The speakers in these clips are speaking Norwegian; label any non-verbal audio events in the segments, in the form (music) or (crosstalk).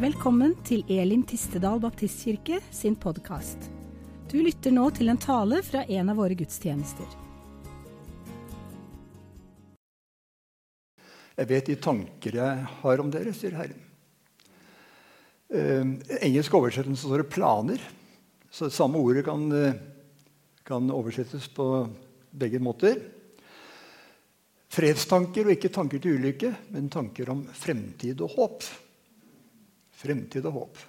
Velkommen til Elim Tistedal Baptistkirke sin podkast. Du lytter nå til en tale fra en av våre gudstjenester. Jeg vet de tanker jeg har om dere, sier Herren. Uh, engelsk oversettelse står det 'planer'. Så det samme ordet kan, uh, kan oversettes på begge måter. Fredstanker og ikke tanker til ulykke, men tanker om fremtid og håp. Fremtid og håp.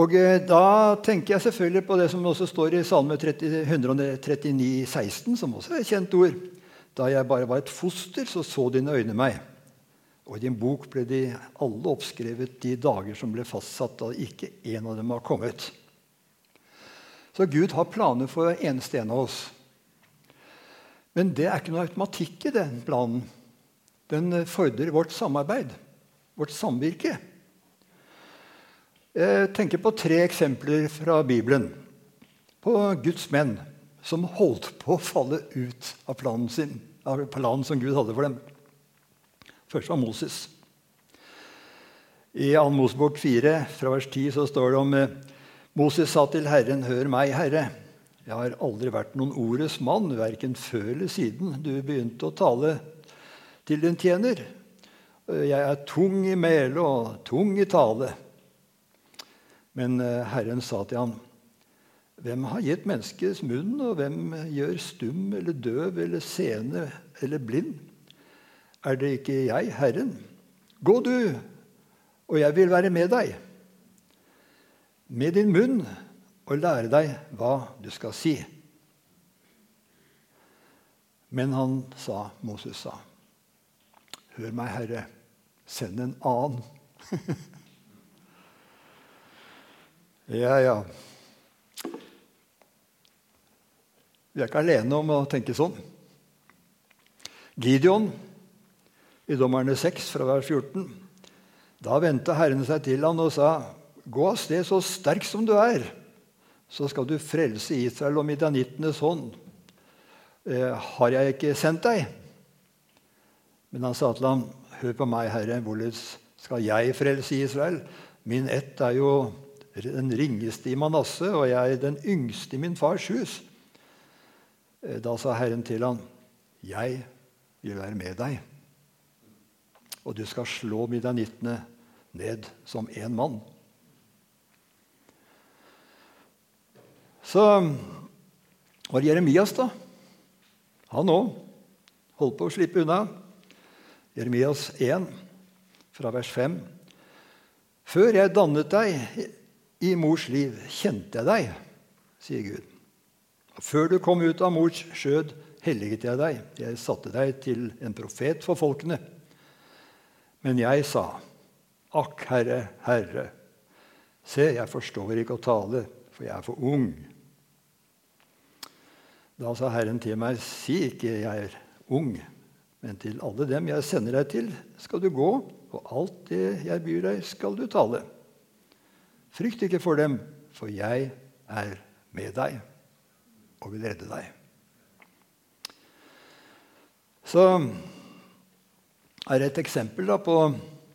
Og uh, Da tenker jeg selvfølgelig på det som også står i Salme 30, 139, 16, som også er et kjent ord. Da jeg bare var et foster, så så dine øyne meg. Og i din bok ble de alle oppskrevet de dager som ble fastsatt, da ikke en av dem var kommet. Så Gud har planer for hver eneste en av oss. Men det er ikke noe automatikk i den planen. Den fordrer vårt samarbeid, vårt samvirke. Jeg tenker på tre eksempler fra Bibelen på Guds menn som holdt på å falle ut av planen, sin, av planen som Gud hadde for dem. Først var Moses. I 2. Mosebok 4, fra vers 10, så står det om eh, Moses sa til Herren, hør meg, Herre. Jeg har aldri vært noen ordets mann, verken før eller siden du begynte å tale til din tjener. Jeg er tung i mæle og tung i tale. Men eh, Herren sa til ham, hvem har gitt menneskets munn, og hvem gjør stum eller døv eller seende eller blind? Er det ikke jeg, Herren? Gå du, og jeg vil være med deg. Med din munn og lære deg hva du skal si. Men han sa, Moses sa, Hør meg, Herre, send en annen. (laughs) ja, ja. Vi er ikke alene om å tenke sånn. Gideon i Dommerne 6, fra vers 14. Da vendte Herren seg til han og sa, Gå av sted så sterk som du er, så skal du frelse Israel og midjanittenes hånd. Eh, har jeg ikke sendt deg? Men han sa til ham, Hør på meg, Herre, hvordan skal jeg frelse Israel? Min ett er jo den ringeste i Manasseh, og jeg er den yngste i min fars hus. Eh, da sa Herren til ham, Jeg vil være med deg og du skal slå midanittene ned som én mann. Så var Jeremias, da. Han òg holdt på å slippe unna. Jeremias 1, fra vers 5. Før jeg dannet deg i mors liv, kjente jeg deg, sier Gud. Før du kom ut av mors skjød, helliget jeg deg. Jeg satte deg til en profet for folkene. Men jeg sa, Akk, Herre, Herre, se, jeg forstår ikke å tale, for jeg er for ung. Da sa Herren til meg, si ikke jeg er ung, men til alle dem jeg sender deg til, skal du gå, og alt det jeg byr deg, skal du tale. Frykt ikke for dem, for jeg er med deg og vil redde deg. Så er det et eksempel da, på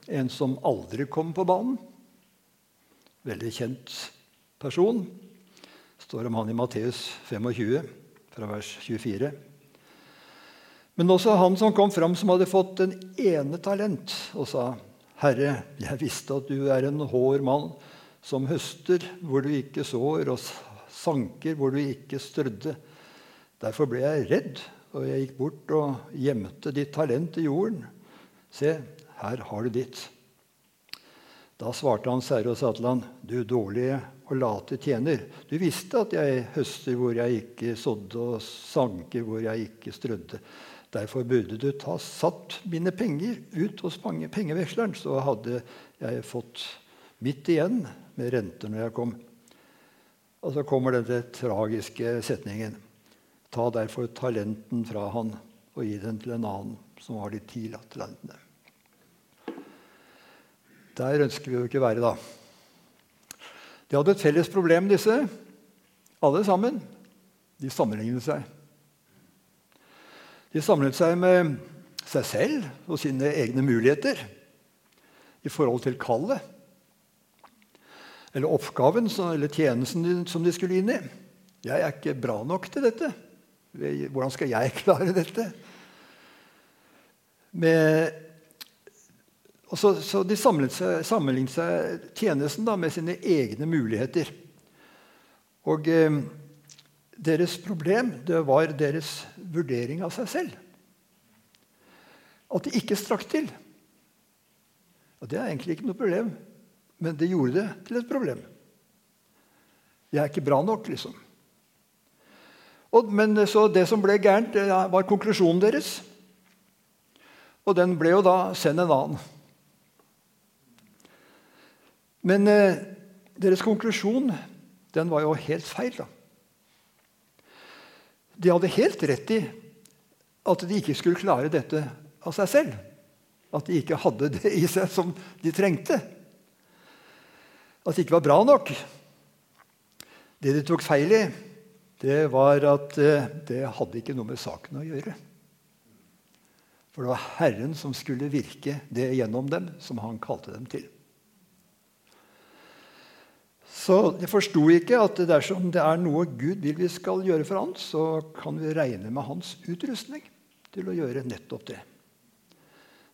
en som aldri kom på banen. Veldig kjent person. Det står om han i Matteus 25, fra vers 24. Men også han som kom fram som hadde fått den ene talent, og sa, 'Herre, jeg visste at du er en hår mann, som høster hvor du ikke sår, og sanker hvor du ikke strødde.' Derfor ble jeg redd, og jeg gikk bort og gjemte ditt talent i jorden. Se, her har du ditt. Da svarte hans herre og sa til han, du dårlige og late tjener. Du visste at jeg høster hvor jeg ikke sådde, og sanker hvor jeg ikke strødde. Derfor burde du ta satt mine penger ut hos pengeveksleren, så hadde jeg fått mitt igjen med renter når jeg kom. Og så kommer denne tragiske setningen. Ta derfor talenten fra han og gi den til en annen som har de ti talentene. Der ønsker vi jo ikke være, da. De hadde et felles problem, disse. Alle sammen. De sammenlignet seg. De samlet seg med seg selv og sine egne muligheter. i forhold til kallet. Eller oppgaven eller tjenesten som de skulle inn i. Jeg er ikke bra nok til dette. Hvordan skal jeg (laughs) klare dette? Med, så, så, de seg, sammenlignet seg tjenesten da, med sine egne muligheter. Og eh, deres problem det var deres vurdering av seg selv. At de ikke strakk til. Og Det er egentlig ikke noe problem, men det gjorde det til et problem. Jeg er ikke bra nok, liksom. Og, men så Det som ble gærent, det var konklusjonen deres. Og den ble jo da 'send en annen'. Men eh, deres konklusjon den var jo helt feil. da. De hadde helt rett i at de ikke skulle klare dette av seg selv. At de ikke hadde det i seg som de trengte. At det ikke var bra nok. Det de tok feil i, det var at eh, det hadde ikke noe med saken å gjøre. For det var Herren som skulle virke det gjennom dem som han kalte dem til. Så jeg forsto ikke at dersom det er noe Gud vil vi skal gjøre for ham, så kan vi regne med hans utrustning til å gjøre nettopp det.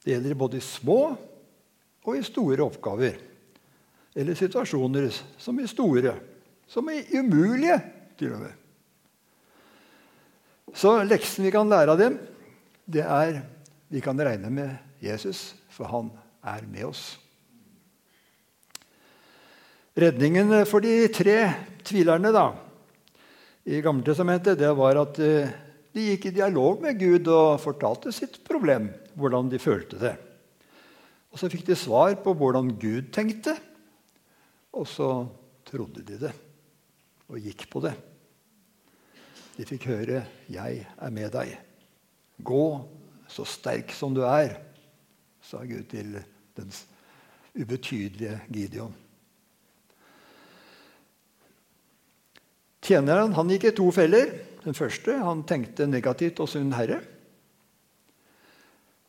Det gjelder både i små og i store oppgaver. Eller situasjoner som i store, som i umulige, til og med. Så leksen vi kan lære av dem, det er vi kan regne med Jesus, for han er med oss. Redningen for de tre tvilerne da, i Gammeltestamentet det var at eh, de gikk i dialog med Gud og fortalte sitt problem, hvordan de følte det. Og Så fikk de svar på hvordan Gud tenkte, og så trodde de det og gikk på det. De fikk høre 'Jeg er med deg'. Gå så sterk som du er, sa Gud til den ubetydelige Gideon. Tjeneren han gikk i to feller. Den første han tenkte negativt og sin herre.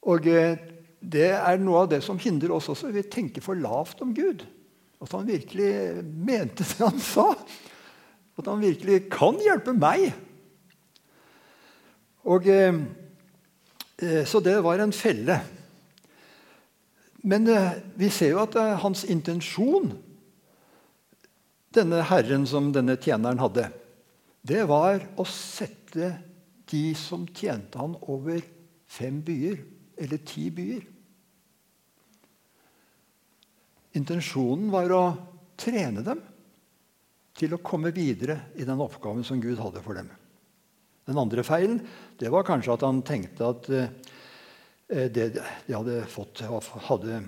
Og eh, Det er noe av det som hindrer oss også. Vi tenker for lavt om Gud. At han virkelig mente det han sa. At han virkelig kan hjelpe meg. Og, eh, eh, så det var en felle. Men vi ser jo at hans intensjon denne herren som denne tjeneren hadde, det var å sette de som tjente han over fem byer, eller ti byer. Intensjonen var å trene dem til å komme videre i den oppgaven som Gud hadde for dem. Den andre feilen det var kanskje at han tenkte at eh, det de hadde fått, hadde,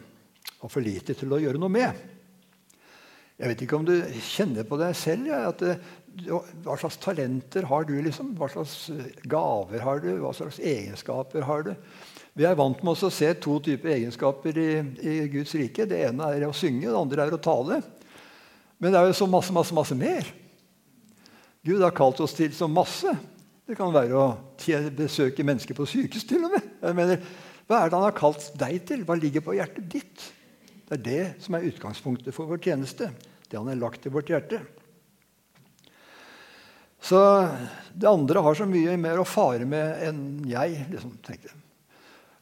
var for lite til å gjøre noe med. Jeg vet ikke om du kjenner på deg selv. Ja, at, eh, hva slags talenter har du? liksom? Hva slags eh, gaver har du? Hva slags egenskaper har du? Vi er vant med å se to typer egenskaper i, i, Guds rike. Det ene er å synge, det andre er å tale. Men det er jo så masse, masse, masse mer. Gud har kalt oss til så masse. Det kan være å besøke mennesker på sykehus til og med. Jeg mener, Hva er det han har kalt deg til? Hva ligger på hjertet ditt? Det er det som er utgangspunktet for vår tjeneste. Det han har lagt i vårt hjerte. Så det andre har så mye mer å fare med enn jeg. liksom, tenkte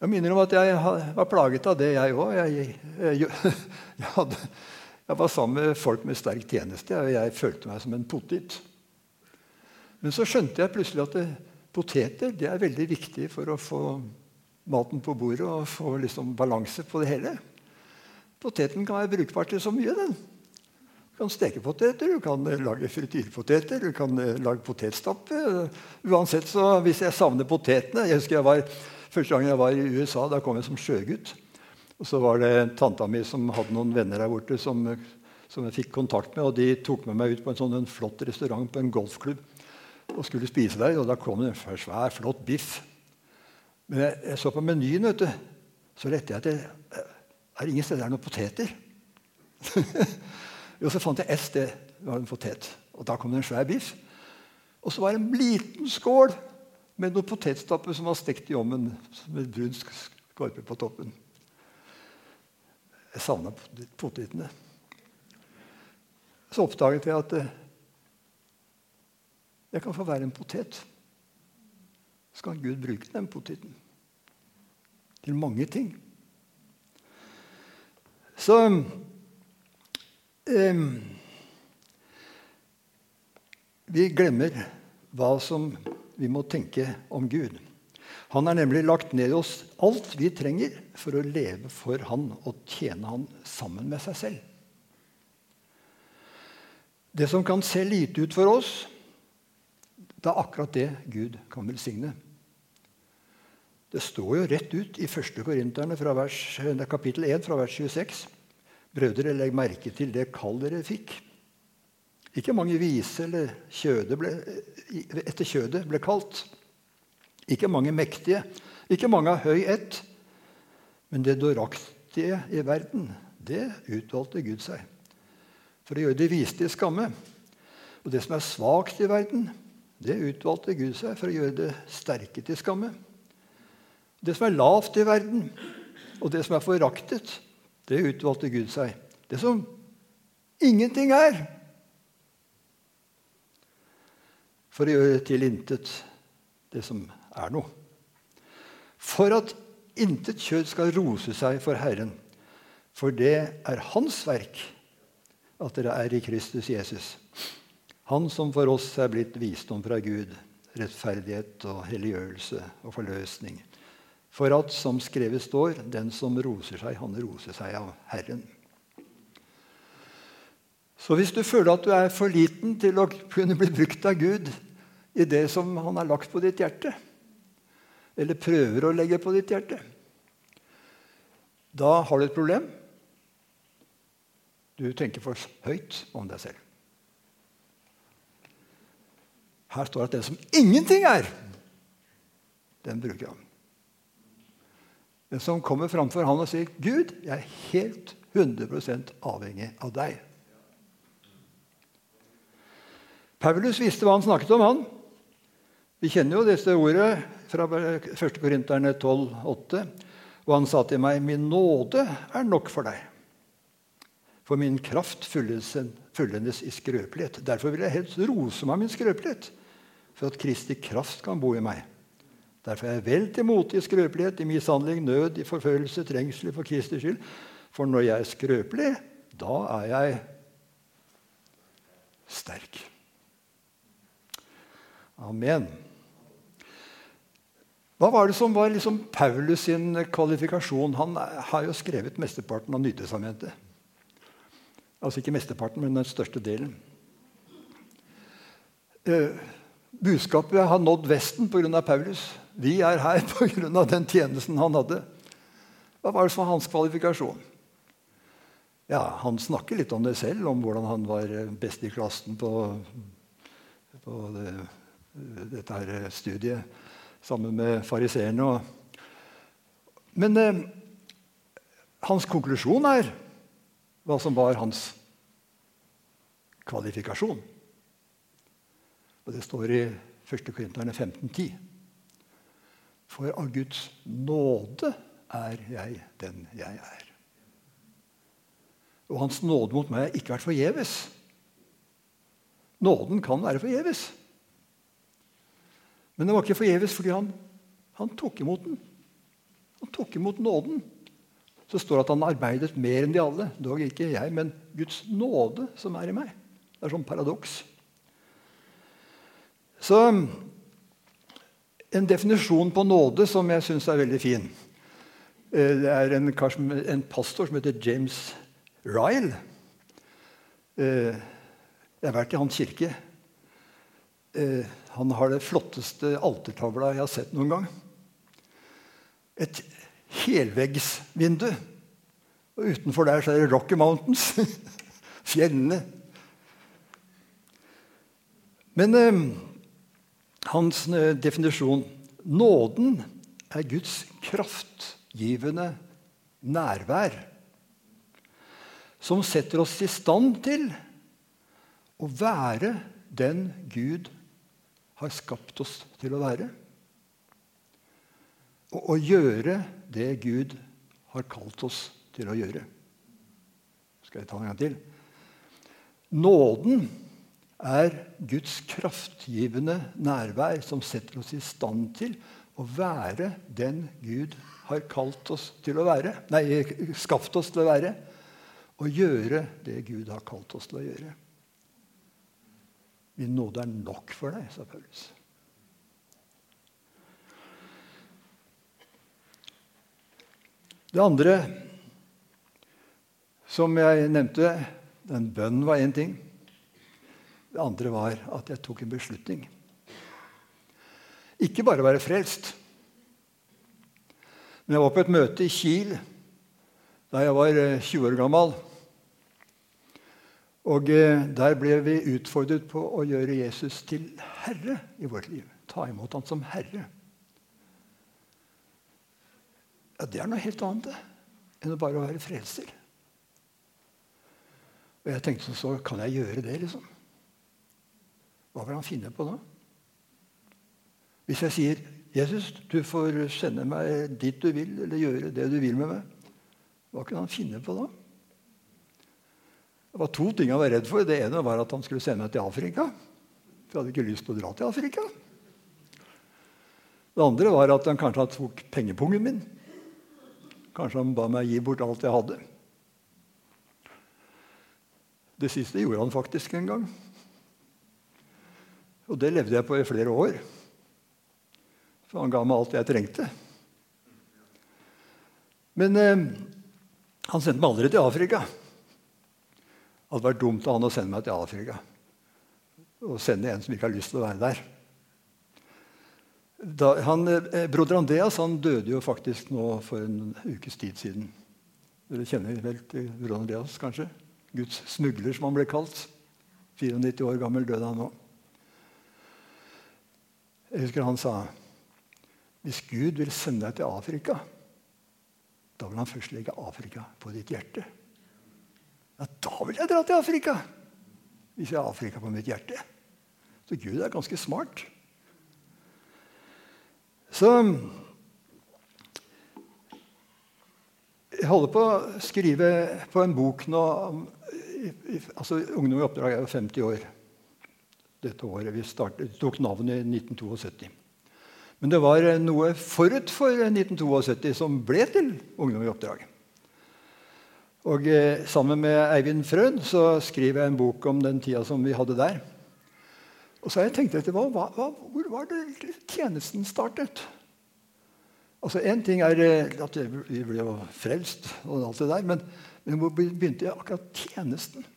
Jeg minner om at jeg var plaget av det, jeg òg. Jeg, jeg, jeg, (laughs) jeg, var sammen med folk med sterk tjeneste, og jeg følte meg som en potet. Men så skjønte jeg plutselig at det, poteter det er veldig viktig for å få maten på bordet og få liksom balanse på det hele. Poteten kan være brukbar til så mye. den. Du kan steke poteter, du kan eh, lage frityrpoteter, du kan eh, lage potetstappe. Uansett, så Hvis jeg savner potetene jeg husker jeg var, Første gang jeg var i USA, da kom jeg som sjøgutt. Og Så var det tanta mi som hadde noen venner der borte som, som jeg fikk kontakt med. og De tok med meg ut på en sånn en flott restaurant på en golfklubb og skulle spise der. og Da kom det en svær, flott biff. Men jeg, jeg så på menyen, vet du. Så lette jeg etter er det ingen steder det er noen poteter. (laughs) jo, så fant jeg ett sted det var en potet. Og Da kom det en svær biff. Og så var det en liten skål med noen potetstappe som var stekt i ovnen med brun skorpe på toppen. Jeg savna potetene. Så oppdaget jeg at eh, jeg kan få være en potet. Så kan Gud bruke den poteten til mange ting. Så Vi glemmer hva som vi må tenke om Gud. Han har nemlig lagt ned oss alt vi trenger for å leve for Han og tjene Han sammen med seg selv. Det som kan se lite ut for oss, det er akkurat det Gud kan velsigne. Det står jo rett ut i 1. Korinterne kapittel 1 fra vers 26. Brødre, legg merke til det kall dere fikk. Ikke mange vise eller kjøde ble, etter kjødet ble kalt. Ikke mange mektige, ikke mange av høy ett. Men det dåraktige i verden, det utvalgte Gud seg. For å gjøre det viste til skamme. Og det som er svakt i verden, det utvalgte Gud seg for å gjøre det sterke til skamme. Det som er lavt i verden, og det som er foraktet, det utvalgte Gud seg. Det som ingenting er, for å gjøre til intet det som er noe. For at intet kjød skal rose seg for Herren, for det er Hans verk at dere er i Kristus Jesus. Han som for oss er blitt visdom fra Gud, rettferdighet og helliggjørelse og forløsning. For at, som skrevet står, den som roser seg, han roser seg av Herren. Så hvis du føler at du er for liten til å kunne bli brukt av Gud i det som han har lagt på ditt hjerte, eller prøver å legge på ditt hjerte, da har du et problem. Du tenker for høyt om deg selv. Her står det at den som ingenting er, den bruker han. Som kommer framfor han og sier, 'Gud, jeg er helt 100 avhengig av deg'. Paulus visste hva han snakket om, han. Vi kjenner jo disse ordene fra 1. Korinterne 12,8. Og han sa til meg, 'Min nåde er nok for deg.' For min kraft fullendes i skrøpelighet. Derfor vil jeg helst rose meg min skrøpelighet, for at Kristi kraft kan bo i meg. Derfor er jeg vel til mote i skrøpelighet, i mishandling, nød, i forfølgelse, trengsel for Kristers skyld. For når jeg er skrøpelig, da er jeg sterk. Amen. Hva var det som var liksom Paulus sin kvalifikasjon? Han har jo skrevet mesteparten av Nytestamentet. Altså ikke mesteparten, men den største delen. Uh, budskapet har nådd Vesten pga. Paulus. Vi er her (laughs) pga. den tjenesten han hadde. Hva var det som var hans kvalifikasjon? Ja, Han snakker litt om det selv, om hvordan han var best i klassen på, på det, dette her studiet sammen med fariseerne. Men eh, hans konklusjon er hva som var hans kvalifikasjon. Og det står i 1. Korinterne 15,10. For av Guds nåde er jeg den jeg er. Og hans nåde mot meg har ikke vært forgjeves. Nåden kan være forgjeves. Men den var ikke forgjeves fordi han, han tok imot den. Han tok imot nåden. Så står det at han arbeidet mer enn de alle. Dog ikke jeg, men Guds nåde som er i meg. Det er sånn paradoks. Så en definisjon på nåde som jeg syns er veldig fin. Eh, det er en, en, pastor som heter James Ryle. Eh, jeg har vært i hans kirke. Eh, han har det flotteste altertavla jeg har sett noen gang. Et helveggsvindu. Og utenfor der så er det Rocky Mountains. (laughs) Fjellene. Men hans eh, definisjon Nåden er Guds kraftgivende nærvær. Som setter oss i stand til å være den Gud har skapt oss til å være. Og å gjøre det Gud har kalt oss til å gjøre. Skal jeg ta en gang til? Nåden er Guds kraftgivende nærvær som setter oss i stand til å være den Gud har kalt oss til å være. Nei, skapt oss til å være. Og gjøre det Gud har kalt oss til å gjøre. Min nåde er nok for deg, sa Paulus. Det andre som jeg nevnte, den bønnen var én ting. Det andre var at jeg tok en beslutning. Ikke bare være frelst. Men jeg var på et møte i Kiel da jeg var 20 eh, år gammel. Og eh, der ble vi utfordret på å gjøre Jesus til herre i vårt liv. Ta imot ham som herre. Ja, Det er noe helt annet enn å bare være frelser. Og jeg tenkte så kan jeg gjøre det, liksom. Hva vil han finne på da? Hvis jeg sier 'Jesus, du får sende meg dit du vil', eller gjøre det du vil med meg, hva kunne han finne på da? Det var to ting han var redd for. Det ene var at han skulle sende meg til Afrika. For jeg hadde ikke lyst til å dra til Afrika. Det andre var at han kanskje tok pengepungen min. Kanskje han ba meg gi bort alt jeg hadde. Det siste gjorde han faktisk en gang. Og det levde jeg på i flere år. For han ga meg alt jeg trengte. Men eh, han sendte meg aldri til Afrika. Det hadde vært dumt av han å sende meg til Afrika. Og sende en som ikke har lyst til å være der. Da, han, eh, broder Andreas han døde jo faktisk nå for en ukes tid siden. Dere kjenner vel til broder Andreas, kanskje? Guds smugler, som han ble kalt. 94 år gammel døde han nå. Jeg husker han sa hvis Gud vil sende deg til Afrika, da vil han først legge Afrika på ditt hjerte. Ja, da vil jeg dra til Afrika! Hvis jeg har Afrika på mitt hjerte. Så Gud er ganske smart. Så Jeg holder på å skrive på en bok nå altså Ungdom i oppdrag er jo 50 år dette året. Vi startet, tok navnet i 1972. Men det var noe forut for 1972 som ble til Ungdom i oppdrag. Og eh, Sammen med Eivind Frøn så skriver jeg en bok om den tida som vi hadde der. Og så har jeg tenkt etter hva, hva, Hvor var det tjenesten startet? Altså Én ting er eh, at vi ble jo frelst, og alt det der, men, men hvor begynte akkurat tjenesten?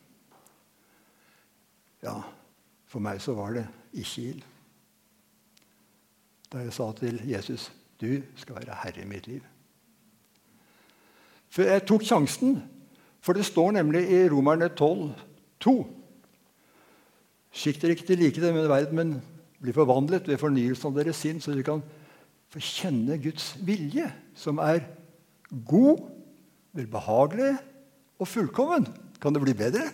Ja, for meg så var det i Kiel. Da jeg sa til Jesus du skal være herre i mitt liv. For jeg tok sjansen, for det står nemlig i Romerne 12, 2. Skikk dere ikke til like denne verden, men bli forvandlet ved fornyelsen av deres sinn, så dere kan få kjenne Guds vilje, som er god, velbehagelig og fullkommen. Kan det bli bedre?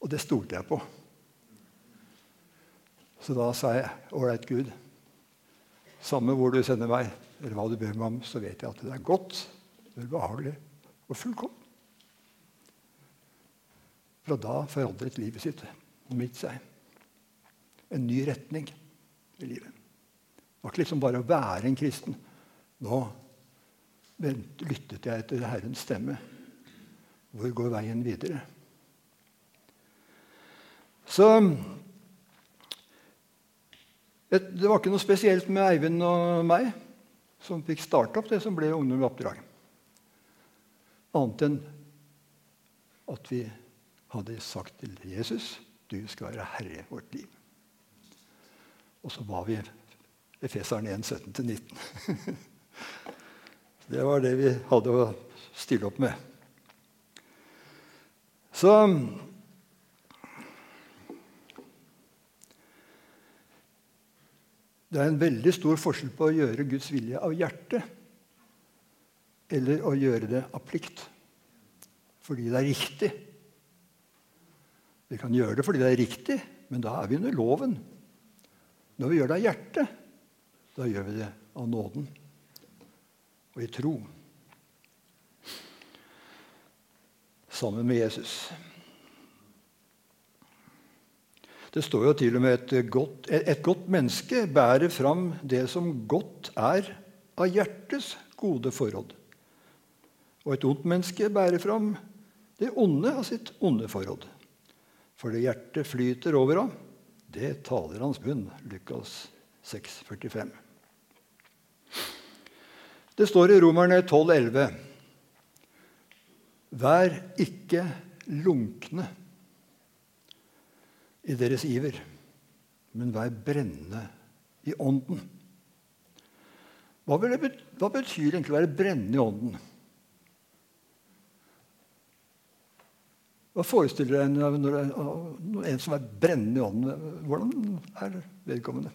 Og det stolte jeg på. Så da sa jeg ålreit, Gud. Samme hvor du sender meg, eller hva du ber meg om, så vet jeg at det er godt, det er behagelig og fullkomment. Fra da forandret livet sitt og mitt seg. En ny retning i livet. Det var ikke liksom bare å være en kristen. Nå lyttet jeg etter Herrens stemme. Hvor går veien videre? Så det var ikke noe spesielt med Eivind og meg som fikk starte opp det som ble Ungdom i oppdrag. Annet enn at vi hadde sagt til Jesus du skal være herre i vårt liv. Og så var vi Efeseren 1, 17-19. (laughs) det var det vi hadde å stille opp med. Så Det er en veldig stor forskjell på å gjøre Guds vilje av hjertet eller å gjøre det av plikt fordi det er riktig. Vi kan gjøre det fordi det er riktig, men da er vi under loven. Når vi gjør det av hjertet, da gjør vi det av nåden og i tro. sammen med Jesus. Det står jo til og med et godt, et godt menneske bærer fram det som godt er av hjertets gode forråd. Og et ondt menneske bærer fram det onde av sitt onde forråd. For det hjertet flyter over av, det taler hans munn. Lukas 6, 45. Det står i Romerne 12,11.: Vær ikke lunkne i deres iver, men vær brennende i ånden. Hva, det, hva betyr egentlig å være brennende i ånden? Hva forestiller deg når en som er brennende i ånden? Hvordan er vedkommende?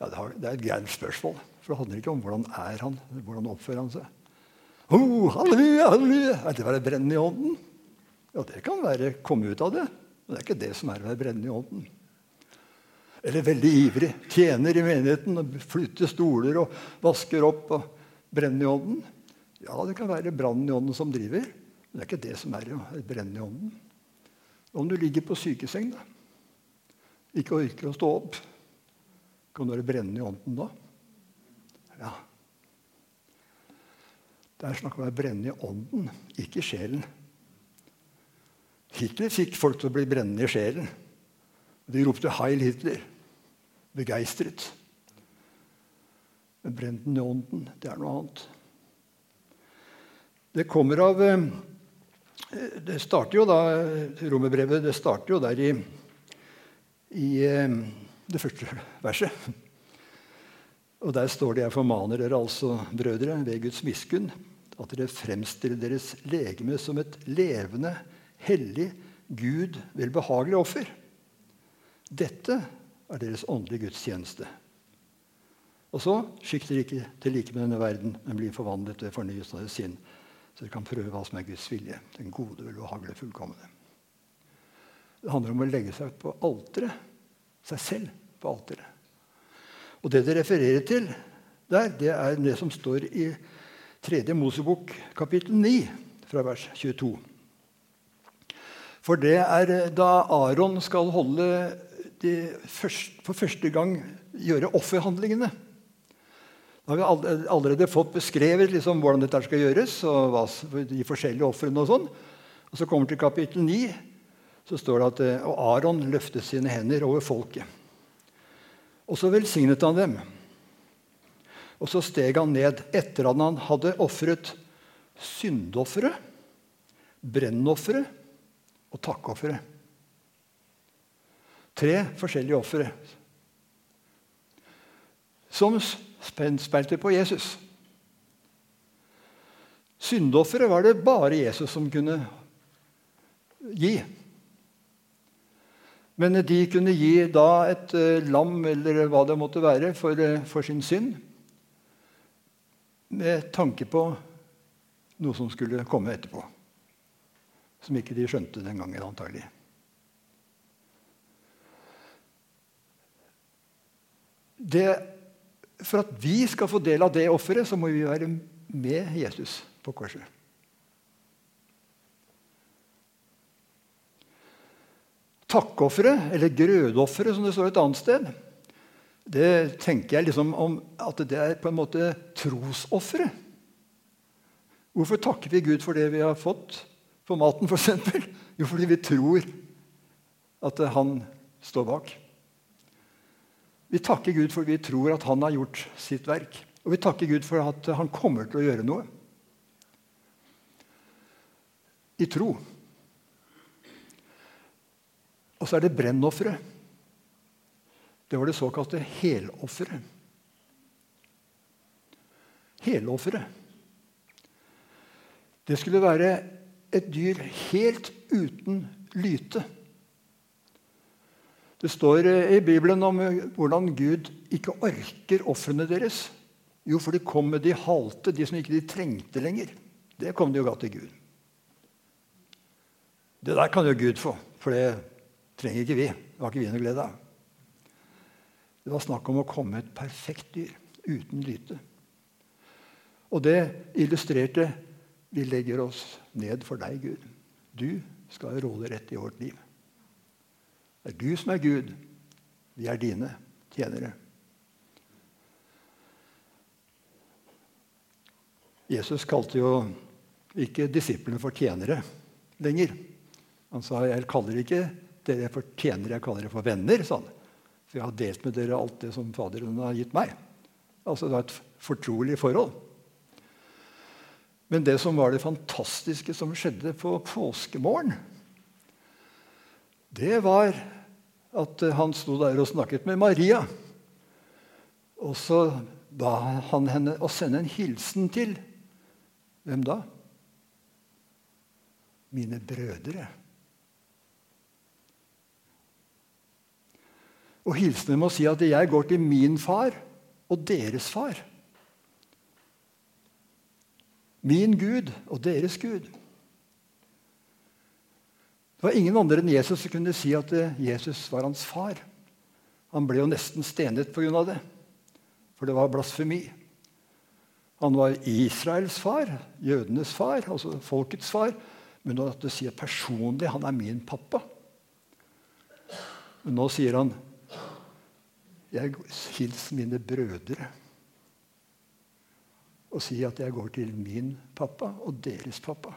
Ja, det er et greit spørsmål. For det handler ikke om hvordan er han hvordan oppfører han seg. Oh, halleluja, halleluja. Er det å være brennende i ånden? Ja, det kan være komme ut av det. Men det er ikke det som er å være brennende i ånden. Eller veldig ivrig. Tjener i menigheten og flytter stoler og vasker opp og Brennende i ånden. Ja, det kan være brannen i ånden som driver. Men det er ikke det som er å være brennende i ånden. Om du ligger på sykeseng, da. Ikke orker å stå opp. Kan du være brennende i ånden da? Ja. Det er snakk om å være brennende i ånden, ikke i sjelen. Hitler fikk folk til å bli brennende i sjelen. De ropte 'Heil Hitler'. Begeistret. Men brenn den i ånden, det er noe annet. Det kommer av eh, Det starter jo da Romerbrevet det starter jo der i, i eh, det første verset. Og Der står det 'Jeg formaner dere altså, brødre, ved Guds miskunn', at dere fremstiller deres legeme som et levende hellig, Gud velbehagelig offer. Dette er deres åndelige gudstjeneste. Og så skikk dere ikke til like med denne verden, men blir forvandlet ved fornyelsen av deres sinn, så dere kan prøve hva som er Guds vilje, den gode, velbehagelige, fullkomne. Det handler om å legge seg på alteret, seg selv på alteret. Og det det refererer til der, det er det som står i 3. Mosebok kapittel 9, fra vers 22. For det er eh, da Aron skal holde første, for første gang gjøre offerhandlingene. Da har vi allerede fått beskrevet liksom hvordan dette skal gjøres, og hva, de forskjellige ofrene. Og sånn. Og så kommer vi til kapittel 9, så står det at eh, og Aron løftet sine hender over folket. Og så velsignet han dem. Og så steg han ned etter at han hadde ofret syndofferet, brennofferet og takkeofferet. Tre forskjellige ofre som speilte på Jesus. Syndofferet var det bare Jesus som kunne gi. Men de kunne gi da et uh, lam eller hva det måtte være for, uh, for sin synd, med tanke på noe som skulle komme etterpå som ikke de skjønte den gangen, antagelig. Det, for at vi skal få del av det offeret, så må vi være med Jesus på korset. Takkofferet, eller grødofferet, som det står et annet sted, det tenker jeg liksom om at det er på en måte trosofferet. Hvorfor takker vi Gud for det vi har fått? På maten, f.eks.? Jo, fordi vi tror at han står bak. Vi takker Gud for vi tror at han har gjort sitt verk. Og vi takker Gud for at han kommer til å gjøre noe. I tro. Og så er det brennofferet. Det var det såkalte helofferet. Helofferet. Det skulle være et dyr helt uten lyte. Det står eh, i Bibelen om eh, hvordan Gud ikke orker ofrene deres. Jo, for de kom med de halte, de som ikke de trengte lenger. Det kom de jo ga til Gud. Det der kan jo Gud få, for det trenger ikke vi. Det har ikke vi noe glede av. Det var snakk om å komme et perfekt dyr uten lyte. Og det illustrerte Vi legger oss ned for deg, Gud. Du skal råde rett i vårt liv. Det er du som er Gud. Vi er dine tjenere. Jesus kalte jo ikke disiplene for tjenere lenger. Han sa jeg kaller ikke dere for tjenere, jeg kaller dere for venner. sa han. For jeg har delt med dere alt det som Faderen har gitt meg. Altså Det var et fortrolig forhold. Men det som var det fantastiske som skjedde på påskemorgen, det var at han sto der og snakket med Maria. Og så ba han henne å sende en hilsen til hvem da? Mine brødre. Og hilsen må si at jeg går til min far og deres far. Min Gud og deres Gud. Det var ingen andre enn Jesus som kunne si at eh, Jesus var hans far. Han ble jo nesten stenet pga. det, for det var blasfemi. Han var Israels far, jødenes far, altså folkets far. Men nå at du sier personlig han er min pappa. Men nå sier han jeg hils mine brødre og si at jeg går til min pappa og deres pappa.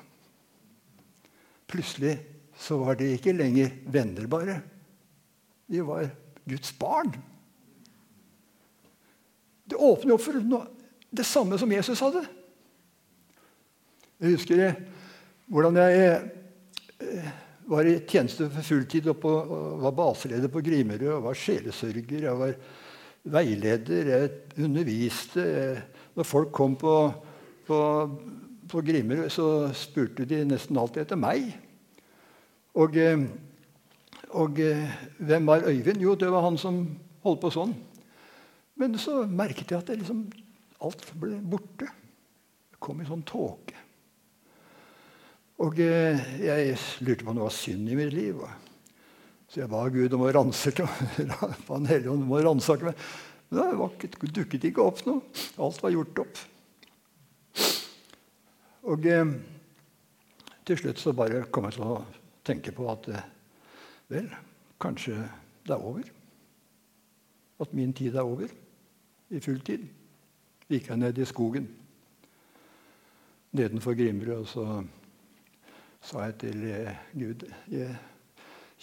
Plutselig så var de ikke lenger venner, bare. De var Guds barn. Det åpner opp for noe, det samme som Jesus hadde. Jeg husker jeg, hvordan jeg eh, var i tjeneste for fulltid og, på, og var baseleder på Grimerud og var sjelesørger. Jeg var veileder, jeg underviste. Når folk kom på, på, på Grimerud, så spurte de nesten alltid etter meg. Og, eh, og, eh, hvem var Øyvind? Jo, det var han som holdt på sånn. Men så merket jeg at liksom, alt ble borte. Det kom i sånn tåke. Og eh, jeg lurte på om det var synd i mitt liv. Så jeg ba Gud om å ransake (laughs) om meg. Det dukket ikke opp noe. Alt var gjort opp. Og eh, til slutt så bare kom jeg til å tenke på at eh, vel, kanskje det er over. At min tid er over i full tid. Gikk jeg ned i skogen nedenfor Grimrud, og så sa jeg til eh, Gud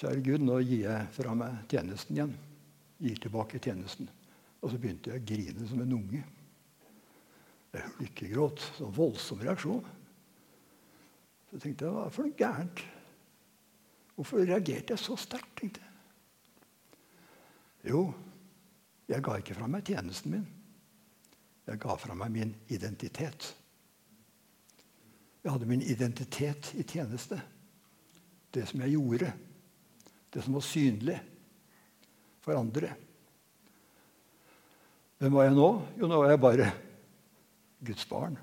Kjære Gud, nå gir jeg fra meg tjenesten igjen. Gir tilbake tjenesten. Og så begynte jeg å grine som en unge. Jeg lykkegråt. Sånn voldsom reaksjon. Så tenkte jeg hva er for noe gærent? Hvorfor reagerte jeg så sterkt? tenkte jeg. Jo, jeg ga ikke fra meg tjenesten min. Jeg ga fra meg min identitet. Jeg hadde min identitet i tjeneste. Det som jeg gjorde. Det som var synlig for andre. Hvem var jeg nå? Jo, nå var jeg bare Guds barn.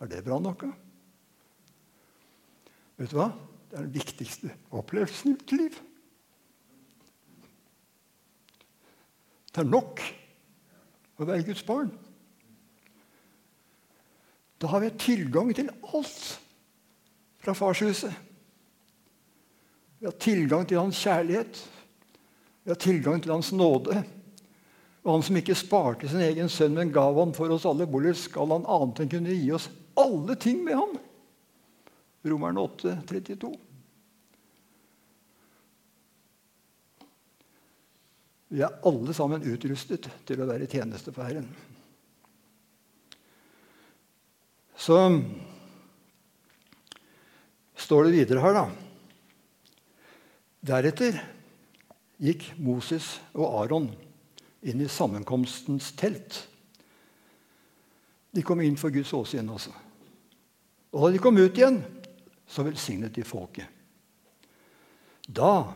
Er det bra nok? Da? Vet du hva? Det er den viktigste opplevelsen i mitt liv. Det er nok å være Guds barn. Da har vi tilgang til alt fra farshuset. Vi har tilgang til hans kjærlighet. Vi har tilgang til hans nåde. Og han som ikke sparte sin egen sønn, men gav han for oss alle, hvordan skal han annet enn kunne gi oss alle ting med ham? Romerne 8, 32. Vi er alle sammen utrustet til å være tjeneste for Herren. Så står det videre her, da. Deretter gikk Moses og Aron inn i sammenkomstens telt. De kom inn for Guds åsyn også. Og da de kom ut igjen, så velsignet de folket. Da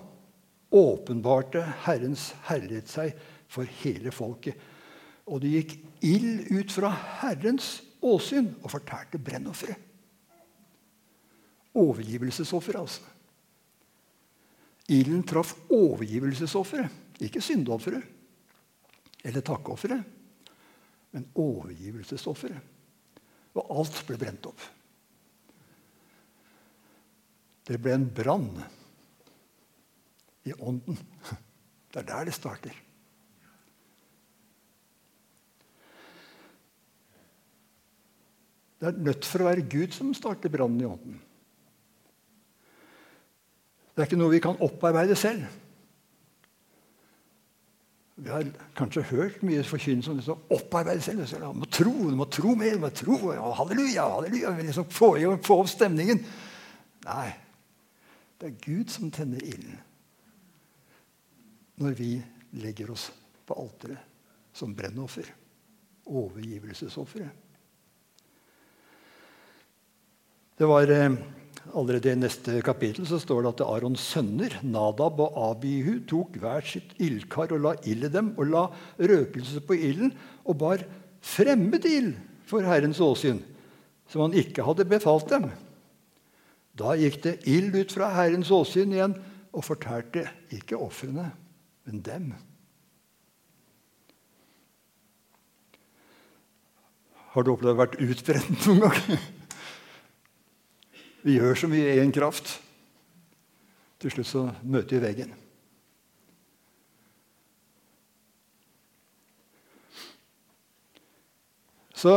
åpenbarte Herrens herlighet seg for hele folket. Og det gikk ild ut fra Herrens åsyn og fortærte brennofferet. Overgivelsesoffer, altså. Ilden traff overgivelsesofferet, ikke syndeofferet eller takkeofferet, men overgivelsesofferet. Og alt ble brent opp. Det ble en brann i ånden. Det er der det starter. Det er nødt for å være Gud som starter brannen i ånden. Det er ikke noe vi kan opparbeide selv. Vi har kanskje hørt mye forkynnelse om det som opparbeide selv. Du må tro, du må tro mer, du må tro. og halleluja, halleluja. Vi liksom få, få opp stemningen. Nei. Det er Gud som tenner ilden når vi legger oss på alteret som brennoffer. Overgivelsesofferet. Det var eh, Allerede i neste kapittel så står det at Arons sønner, Nadab og Abihu, tok hver sitt ildkar og la ild i dem, og la røkelse på ilden, og bar fremmed ild for Herrens åsyn, som han ikke hadde befalt dem. Da gikk det ild ut fra Herrens åsyn igjen og fortærte ikke ofrene, men dem. Har du opplevd å vært utbrent noen gang? Vi gjør så mye i egen kraft. Til slutt så møter vi veggen. Så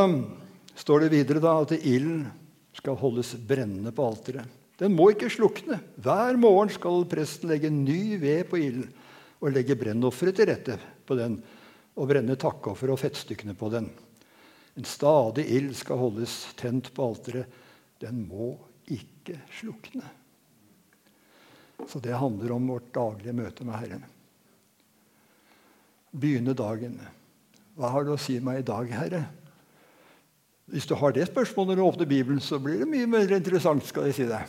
står det videre da at ilden skal holdes brennende på alteret. Den må ikke slukne. Hver morgen skal presten legge ny ved på ilden og legge brennofferet til rette på den og brenne takkoffer og fettstykkene på den. En stadig ild skal holdes tent på alteret. Den må ikke slukne. Så det handler om vårt daglige møte med Herren. Begynne dagen. Hva har du å si meg i dag, Herre? Hvis du har det spørsmålet når du åpner Bibelen, så blir det mye mer interessant. skal jeg si det.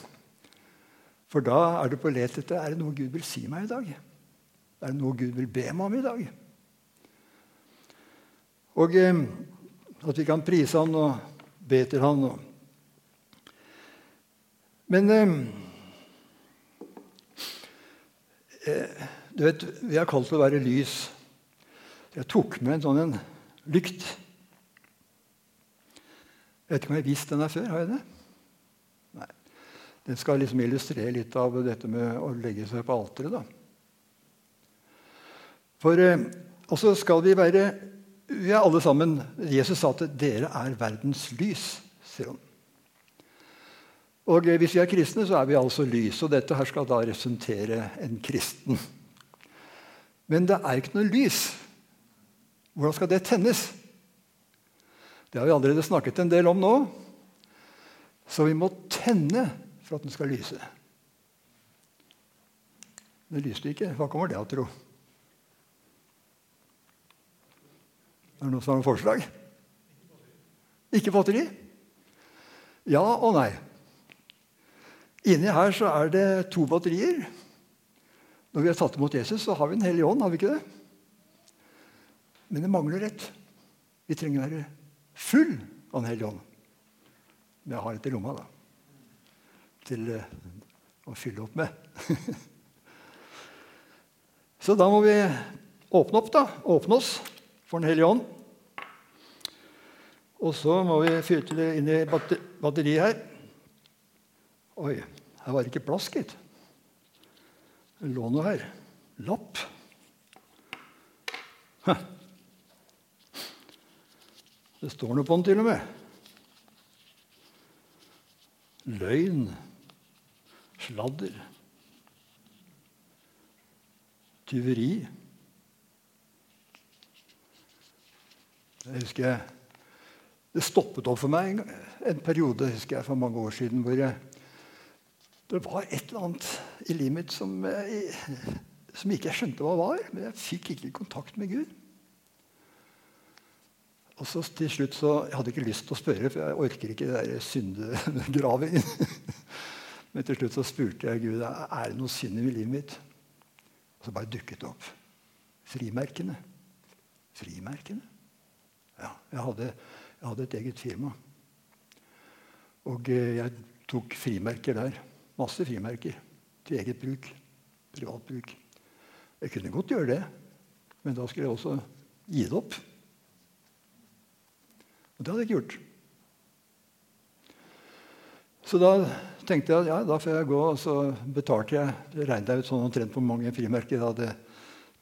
For da er du på let etter er det noe Gud vil si meg i dag. Er det noe Gud vil be meg om i dag? Og eh, at vi kan prise Han og be til Han. og men eh, eh, du vet, Vi er kalt til å være lys. Jeg tok med en sånn en lykt. Jeg vet ikke om jeg har vist den her før. Har jeg det? Nei. Den skal liksom illustrere litt av dette med å legge seg på alteret. da. For eh, også skal vi være Vi er alle sammen Jesus sa at 'dere er verdens lys', sier han. Og Hvis vi er kristne, så er vi altså lys. Og dette her skal da representere en kristen. Men det er ikke noe lys. Hvordan skal det tennes? Det har vi allerede snakket en del om nå. Så vi må tenne for at den skal lyse. Det lyste ikke. Hva kommer det av, tro? Er det noen som har noen forslag? Ikke batteri? Ja og nei. Inni her så er det to batterier. Når vi har tatt imot Jesus, så har vi en hellige ånd. har vi ikke det? Men det mangler ett. Vi trenger å være full av Den hellige ånd. Men jeg har et i lomma, da. Til uh, å fylle opp med. (laughs) så da må vi åpne opp, da. Åpne oss for Den hellige ånd. Og så må vi fylle inn i batteriet her. Oi, her var det ikke plass, gitt. Det lå noe her. Lapp. Det står noe på den, til og med. Løgn. Sladder. Tyveri. Jeg husker jeg, Det stoppet opp for meg en, en periode husker jeg, for mange år siden hvor jeg det var et eller annet i livet mitt som, jeg, som ikke jeg skjønte hva var. Men jeg fikk ikke kontakt med Gud. Og så til slutt så, Jeg hadde ikke lyst til å spørre, for jeg orker ikke det syndegravingen. (laughs) Men til slutt så spurte jeg Gud er det noe synd i livet mitt. Og så bare dukket det opp. Frimerkene. Frimerkene. Ja, jeg hadde, jeg hadde et eget firma. Og eh, jeg tok frimerker der. Masse frimerker til eget bruk. Privat bruk. Jeg kunne godt gjøre det, men da skulle jeg også gi det opp. Og det hadde jeg ikke gjort. Så da tenkte jeg at ja, da får jeg gå, og så betalte jeg. Det regnet ut sånn omtrent hvor mange frimerker jeg hadde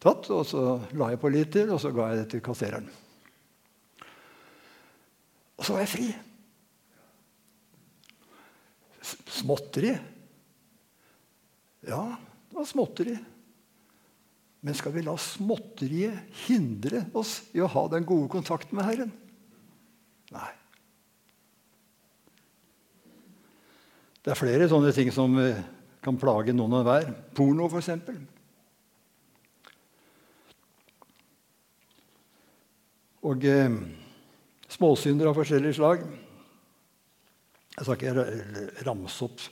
tatt. Og så la jeg på litt til, og så ga jeg det til kassereren. Og så var jeg fri. Småtteri? Ja, det var småtteri. Men skal vi la småtteriet hindre oss i å ha den gode kontakten med Herren? Nei. Det er flere sånne ting som eh, kan plage noen og hver. Porno, f.eks. Og eh, småsynder av forskjellig slag. Jeg skal ikke ramse opp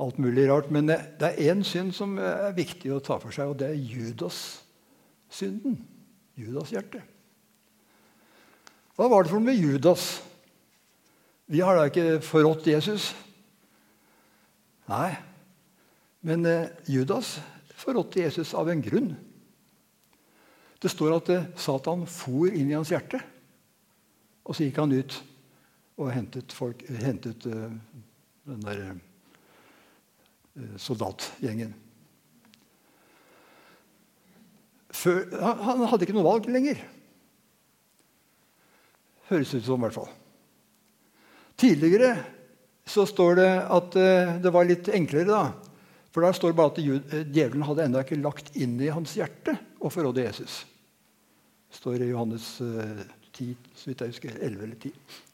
alt mulig rart, men det er én synd som er viktig å ta for seg, og det er Judas-synden. Judas hjerte. Hva var det for noe med Judas? Vi har da ikke forrådt Jesus. Nei, men eh, Judas forrådte Jesus av en grunn. Det står at eh, Satan for inn i hans hjerte. Og så gikk han ut og hentet, folk, hentet uh, den der soldatgjengen. Før, han hadde ikke noe valg lenger. Høres ut som, i hvert fall. Tidligere så står det at uh, det var litt enklere. da. For der står det bare at djevelen hadde ennå ikke lagt inn i hans hjerte å forråde Jesus. Det står i Johannes 10, så vidt jeg husker, 11 eller 10.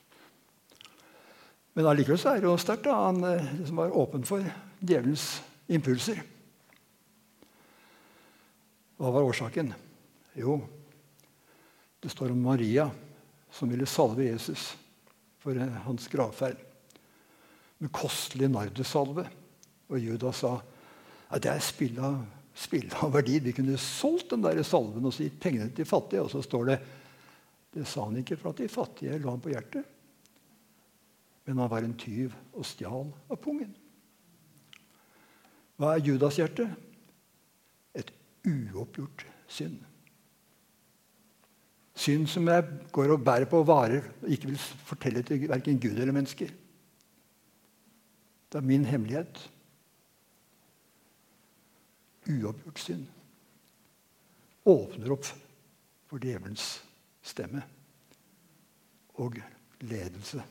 Men allikevel så er det jo sterkt. Han liksom var åpen for djevelens impulser. Hva var årsaken? Jo, det står om Maria som ville salve Jesus for hans gravferd med kostelig nardesalve. Og Judas sa at det er spill av, spill av verdi. Vi kunne solgt den der salven og gitt pengene til fattige. Og så står det det sa han ikke for at de fattige lå han på hjertet. Men han var en tyv og stjal av pungen. Hva er Judas hjerte? Et uoppgjort synd. Synd som jeg går og bærer på og varer og ikke vil fortelle til verken Gud eller mennesker. Det er min hemmelighet. Uoppgjort synd åpner opp for djevelens stemme og ledelse.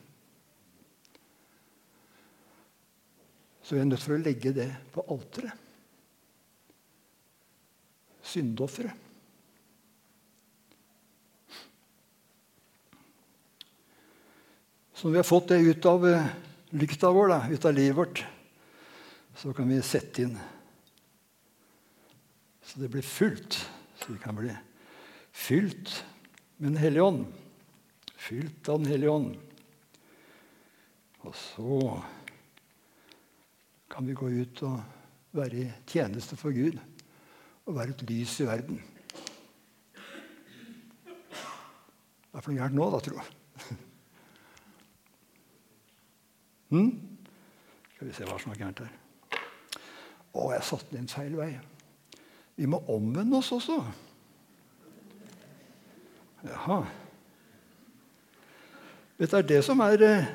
Så vi er nødt for å legge det på alteret. Syndofferet. Så når vi har fått det ut av eh, lykta vår, da, ut av livet vårt, så kan vi sette inn så det blir fullt. Så vi kan bli fylt med Den hellige ånd. Fylt av Den hellige ånd. Og så kan vi gå ut og være i tjeneste for Gud og være et lys i verden. Hva er for noe gærent nå, da, tro? (laughs) Hmm? Skal vi se hva som er gærent her. Å, jeg satte den inn feil vei. Vi må omvende oss også. Jaha. Det er det som er eh,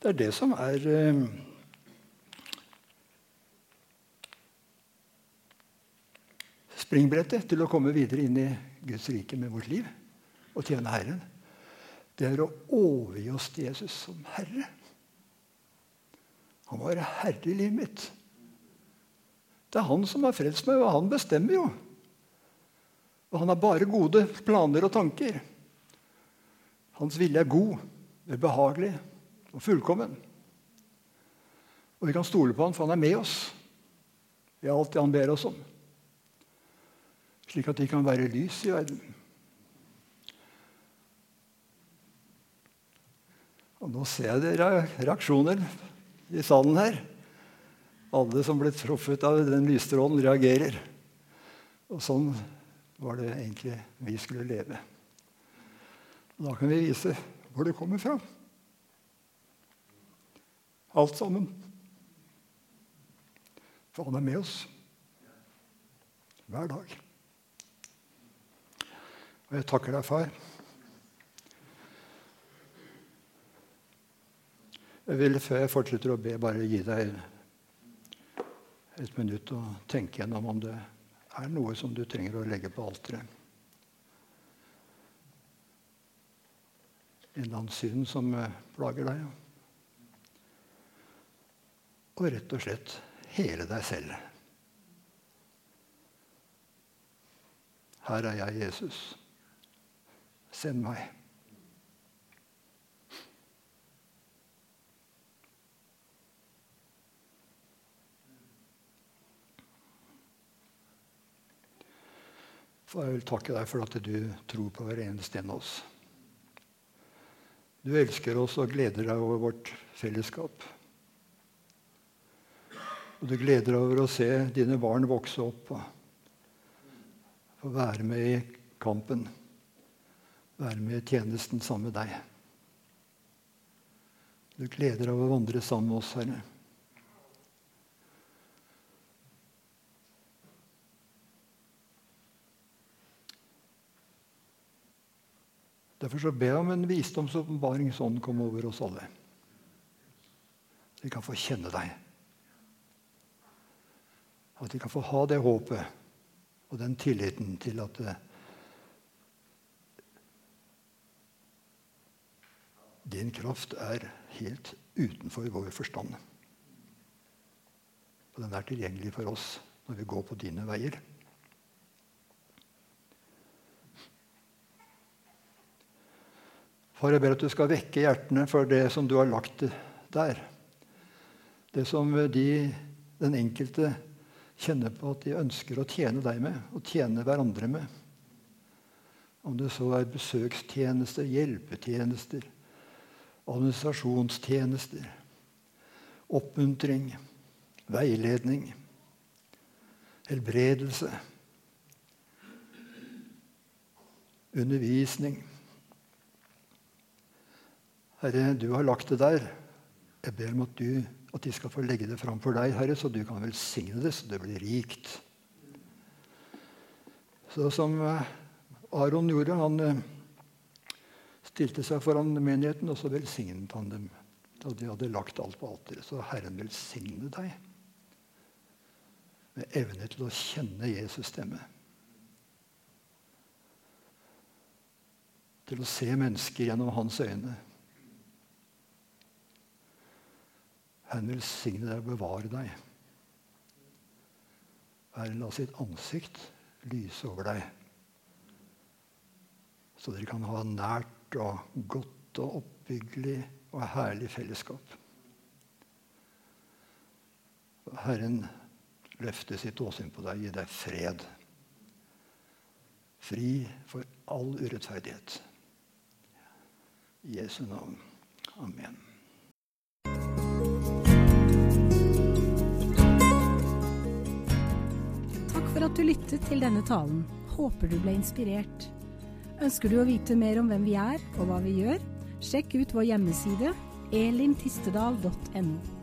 Det er det som er Springbrettet til å komme videre inn i Guds rike med vårt liv og tjene Herren, det er å overgi oss til Jesus som Herre. Han var herre i livet mitt. Det er han som har frelst meg, og han bestemmer jo. Og han har bare gode planer og tanker. Hans vilje er god, behagelig og fullkommen. Og vi kan stole på han, for han er med oss i alt det han ber oss om. Slik at de kan være lys i verden. Og nå ser jeg dere reaksjoner i salen her. Alle som ble truffet av den lysstrålen, reagerer. Og sånn var det egentlig vi skulle leve. Og da kan vi vise hvor det kommer fra. Alt sammen. For han er med oss hver dag. Og jeg takker deg, far. Jeg vil før jeg fortsetter å be, bare gi deg et minutt og tenke gjennom om det er noe som du trenger å legge på alteret. En eller annen synd som eh, plager deg. Og rett og slett hele deg selv. Her er jeg, Jesus. Send meg. For jeg vil takke deg for at du tror på hver eneste en av oss. Du elsker oss og gleder deg over vårt fellesskap. Og du gleder deg over å se dine barn vokse opp og få være med i kampen. Være med i tjenesten sammen med deg. Du gleder over å vandre sammen med oss, Herre. Derfor så ber jeg om en visdomsåpenbaring sånn kom over oss alle. Så vi kan få kjenne deg. At vi kan få ha det håpet og den tilliten til at din kraft er helt utenfor vår forstand. Og den er tilgjengelig for oss når vi går på dine veier. Far, jeg ber at du skal vekke hjertene for det som du har lagt der. Det som de, den enkelte kjenner på at de ønsker å tjene deg med, og tjene hverandre med. Om det så er besøkstjenester, hjelpetjenester, administrasjonstjenester, oppmuntring, veiledning, helbredelse, undervisning Herre, du har lagt det der. Jeg ber om at, du, at de skal få legge det fram for deg, Herre, så du kan velsigne det, så det blir rikt. Så som eh, Aron gjorde, han eh, stilte seg foran menigheten, og så velsignet han dem da de hadde lagt alt på alteret. Så Herren velsigne deg med evne til å kjenne Jesus' stemme. Til å se mennesker gjennom hans øyne. Herren velsigne deg og bevare deg. Herren la sitt ansikt lyse over deg, så dere kan ha nært og godt og oppbyggelig og herlig fellesskap. Herren løfte sitt åsyn på deg, gi deg fred. Fri for all urettferdighet. I Jesu navn. Amen. Takk for at du lyttet til denne talen. Håper du ble inspirert. Ønsker du å vite mer om hvem vi er og hva vi gjør? Sjekk ut vår hjemmeside elintistedal.no.